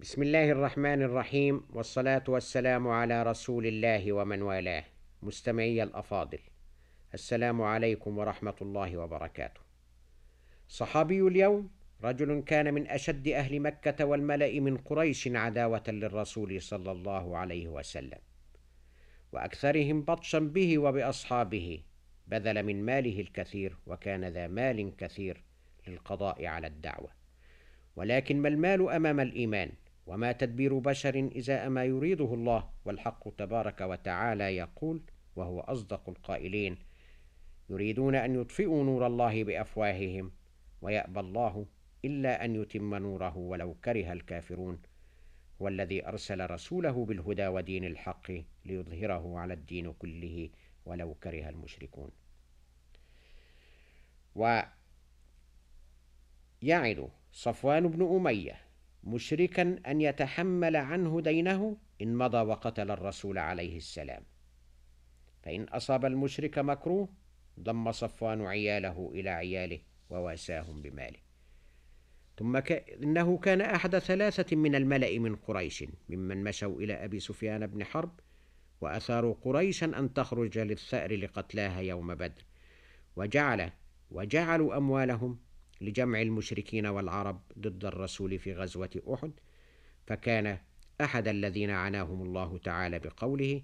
بسم الله الرحمن الرحيم والصلاة والسلام على رسول الله ومن والاه مستمعي الأفاضل. السلام عليكم ورحمة الله وبركاته. صحابي اليوم رجل كان من أشد أهل مكة والملأ من قريش عداوة للرسول صلى الله عليه وسلم. وأكثرهم بطشا به وبأصحابه بذل من ماله الكثير وكان ذا مال كثير للقضاء على الدعوة. ولكن ما المال أمام الإيمان؟ وما تدبير بشر إزاء ما يريده الله والحق تبارك وتعالى يقول وهو أصدق القائلين. يريدون أن يطفئوا نور الله بأفواههم ويأبى الله إلا أن يتم نوره ولو كره الكافرون. هو الذي أرسل رسوله بالهدى ودين الحق ليظهره على الدين كله ولو كره المشركون. ويعد صفوان بن أمية مشركا أن يتحمل عنه دينه إن مضى وقتل الرسول عليه السلام فإن أصاب المشرك مكروه ضم صفوان عياله إلى عياله وواساهم بماله ثم. إنه كان أحد ثلاثة من الملأ من قريش ممن مشوا إلى أبي سفيان بن حرب وأثاروا قريشا أن تخرج للثأر لقتلاها يوم بدر وجعل وجعلوا أموالهم لجمع المشركين والعرب ضد الرسول في غزوة أحد فكان أحد الذين عناهم الله تعالى بقوله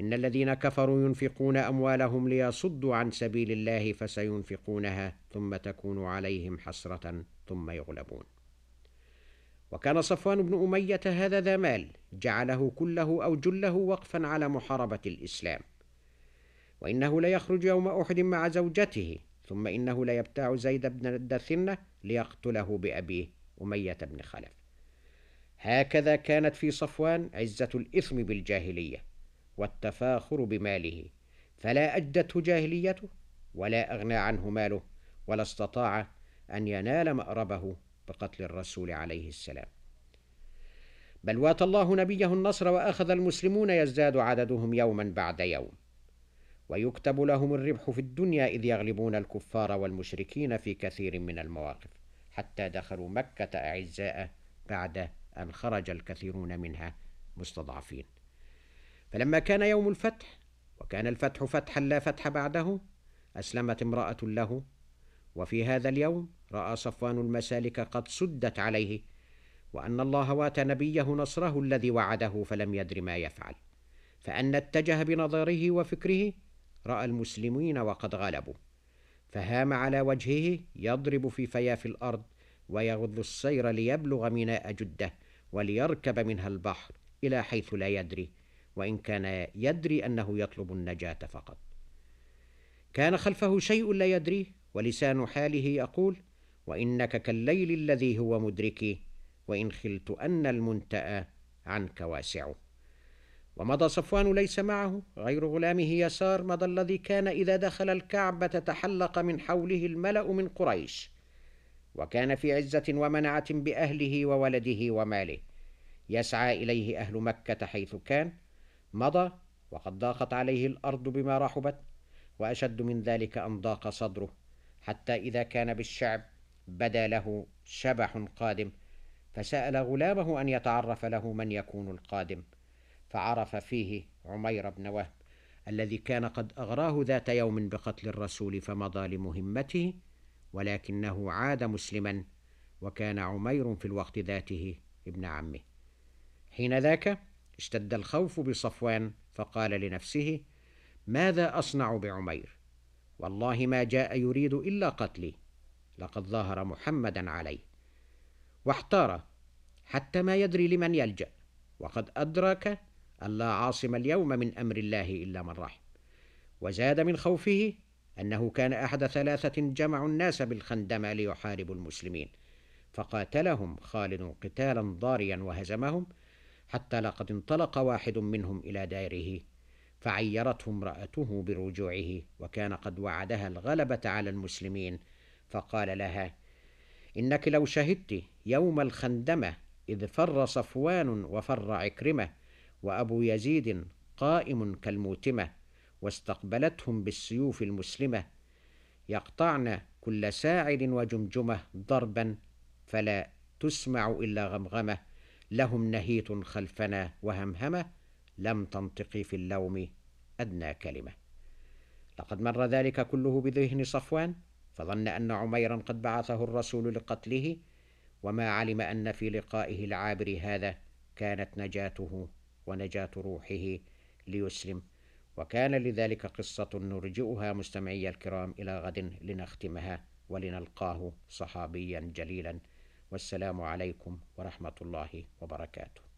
إن الذين كفروا ينفقون أموالهم ليصدوا عن سبيل الله فسينفقونها ثم تكون عليهم حسرة ثم يغلبون. وكان صفوان بن أمية هذا ذا مال جعله كله أو جله وقفا على محاربة الإسلام وإنه ليخرج يوم أحد مع زوجته ثم إنه ليبتاع زيد بن الدثنة ليقتله بأبيه أمية بن خلف. هكذا كانت في صفوان عزة الإثم بالجاهلية والتفاخر بماله فلا أجدته جاهليته ولا أغنى عنه ماله ولا استطاع أن ينال مأربه بقتل الرسول عليه السلام. بل وات الله نبيه النصر وأخذ المسلمون يزداد عددهم يوما بعد يوم. ويكتب لهم الربح في الدنيا إذ يغلبون الكفار والمشركين في كثير من المواقف حتى دخلوا مكة أعزاء بعد أن خرج الكثيرون منها مستضعفين. فلما كان يوم الفتح وكان الفتح فتحا لا فتح بعده أسلمت امرأة له وفي هذا اليوم رأى صفوان المسالك قد سدت عليه وأن الله وات نبيه نصره الذي وعده فلم يدر ما يفعل. فأن اتجه بنظره وفكره رأى المسلمين وقد غلبوا فهام على وجهه يضرب في فياف الأرض ويغض السير ليبلغ ميناء جدة وليركب منها البحر إلى حيث لا يدري وإن كان يدري أنه يطلب النجاة فقط. كان خلفه شيء لا يدريه ولسان حاله يقول وإنك كالليل الذي هو مدركي وإن خلت أن المنتأى عنك واسع. ومضى صفوان ليس معه غير غلامه يسار مضى الذي كان إذا دخل الكعبة تحلق من حوله الملأ من قريش. وكان في عزة ومنعة بأهله وولده وماله. يسعى إليه أهل مكة حيث كان. مضى وقد ضاقت عليه الأرض بما رحبت. وأشد من ذلك أن ضاق صدره. حتى إذا كان بالشعب بدا له شبح قادم. فسأل غلامه أن يتعرف له من يكون القادم. فعرف فيه عمير بن وهب الذي كان قد أغراه ذات يوم بقتل الرسول فمضى لمهمته ولكنه عاد مسلما وكان عمير في الوقت ذاته ابن عمه. حين ذاك اشتد الخوف بصفوان فقال لنفسه ماذا أصنع بعمير؟ والله ما جاء يريد إلا قتلي. لقد ظاهر محمدا عليه. واحتار حتى ما يدري لمن يلجأ وقد أدرك أن لا عاصم اليوم من أمر الله إلا من رحم. وزاد من خوفه أنه كان أحد ثلاثة جمعوا الناس بالخندمة ليحاربوا المسلمين فقاتلهم خالد قتالا ضاريا وهزمهم حتى لقد انطلق واحد منهم إلى داره فعيرته امرأته برجوعه وكان قد وعدها الغلبة على المسلمين فقال لها إنك لو شهدت يوم الخندمة إذ فر صفوان وفر عكرمة وأبو يزيد قائم كالموتمة واستقبلتهم بالسيوف المسلمة يقطعن كل ساعد وجمجمة ضربا فلا تسمع إلا غمغمة لهم نهيت خلفنا وهمهمة لم تنطقي في اللوم أدنى كلمة. لقد مر ذلك كله بذهن صفوان فظن أن عميرا قد بعثه الرسول لقتله وما علم أن في لقائه العابر هذا كانت نجاته ونجاة روحه ليسلم. وكان لذلك قصة نرجئها مستمعي الكرام إلى غد لنختمها ولنلقاه صحابيا جليلا. والسلام عليكم ورحمة الله وبركاته.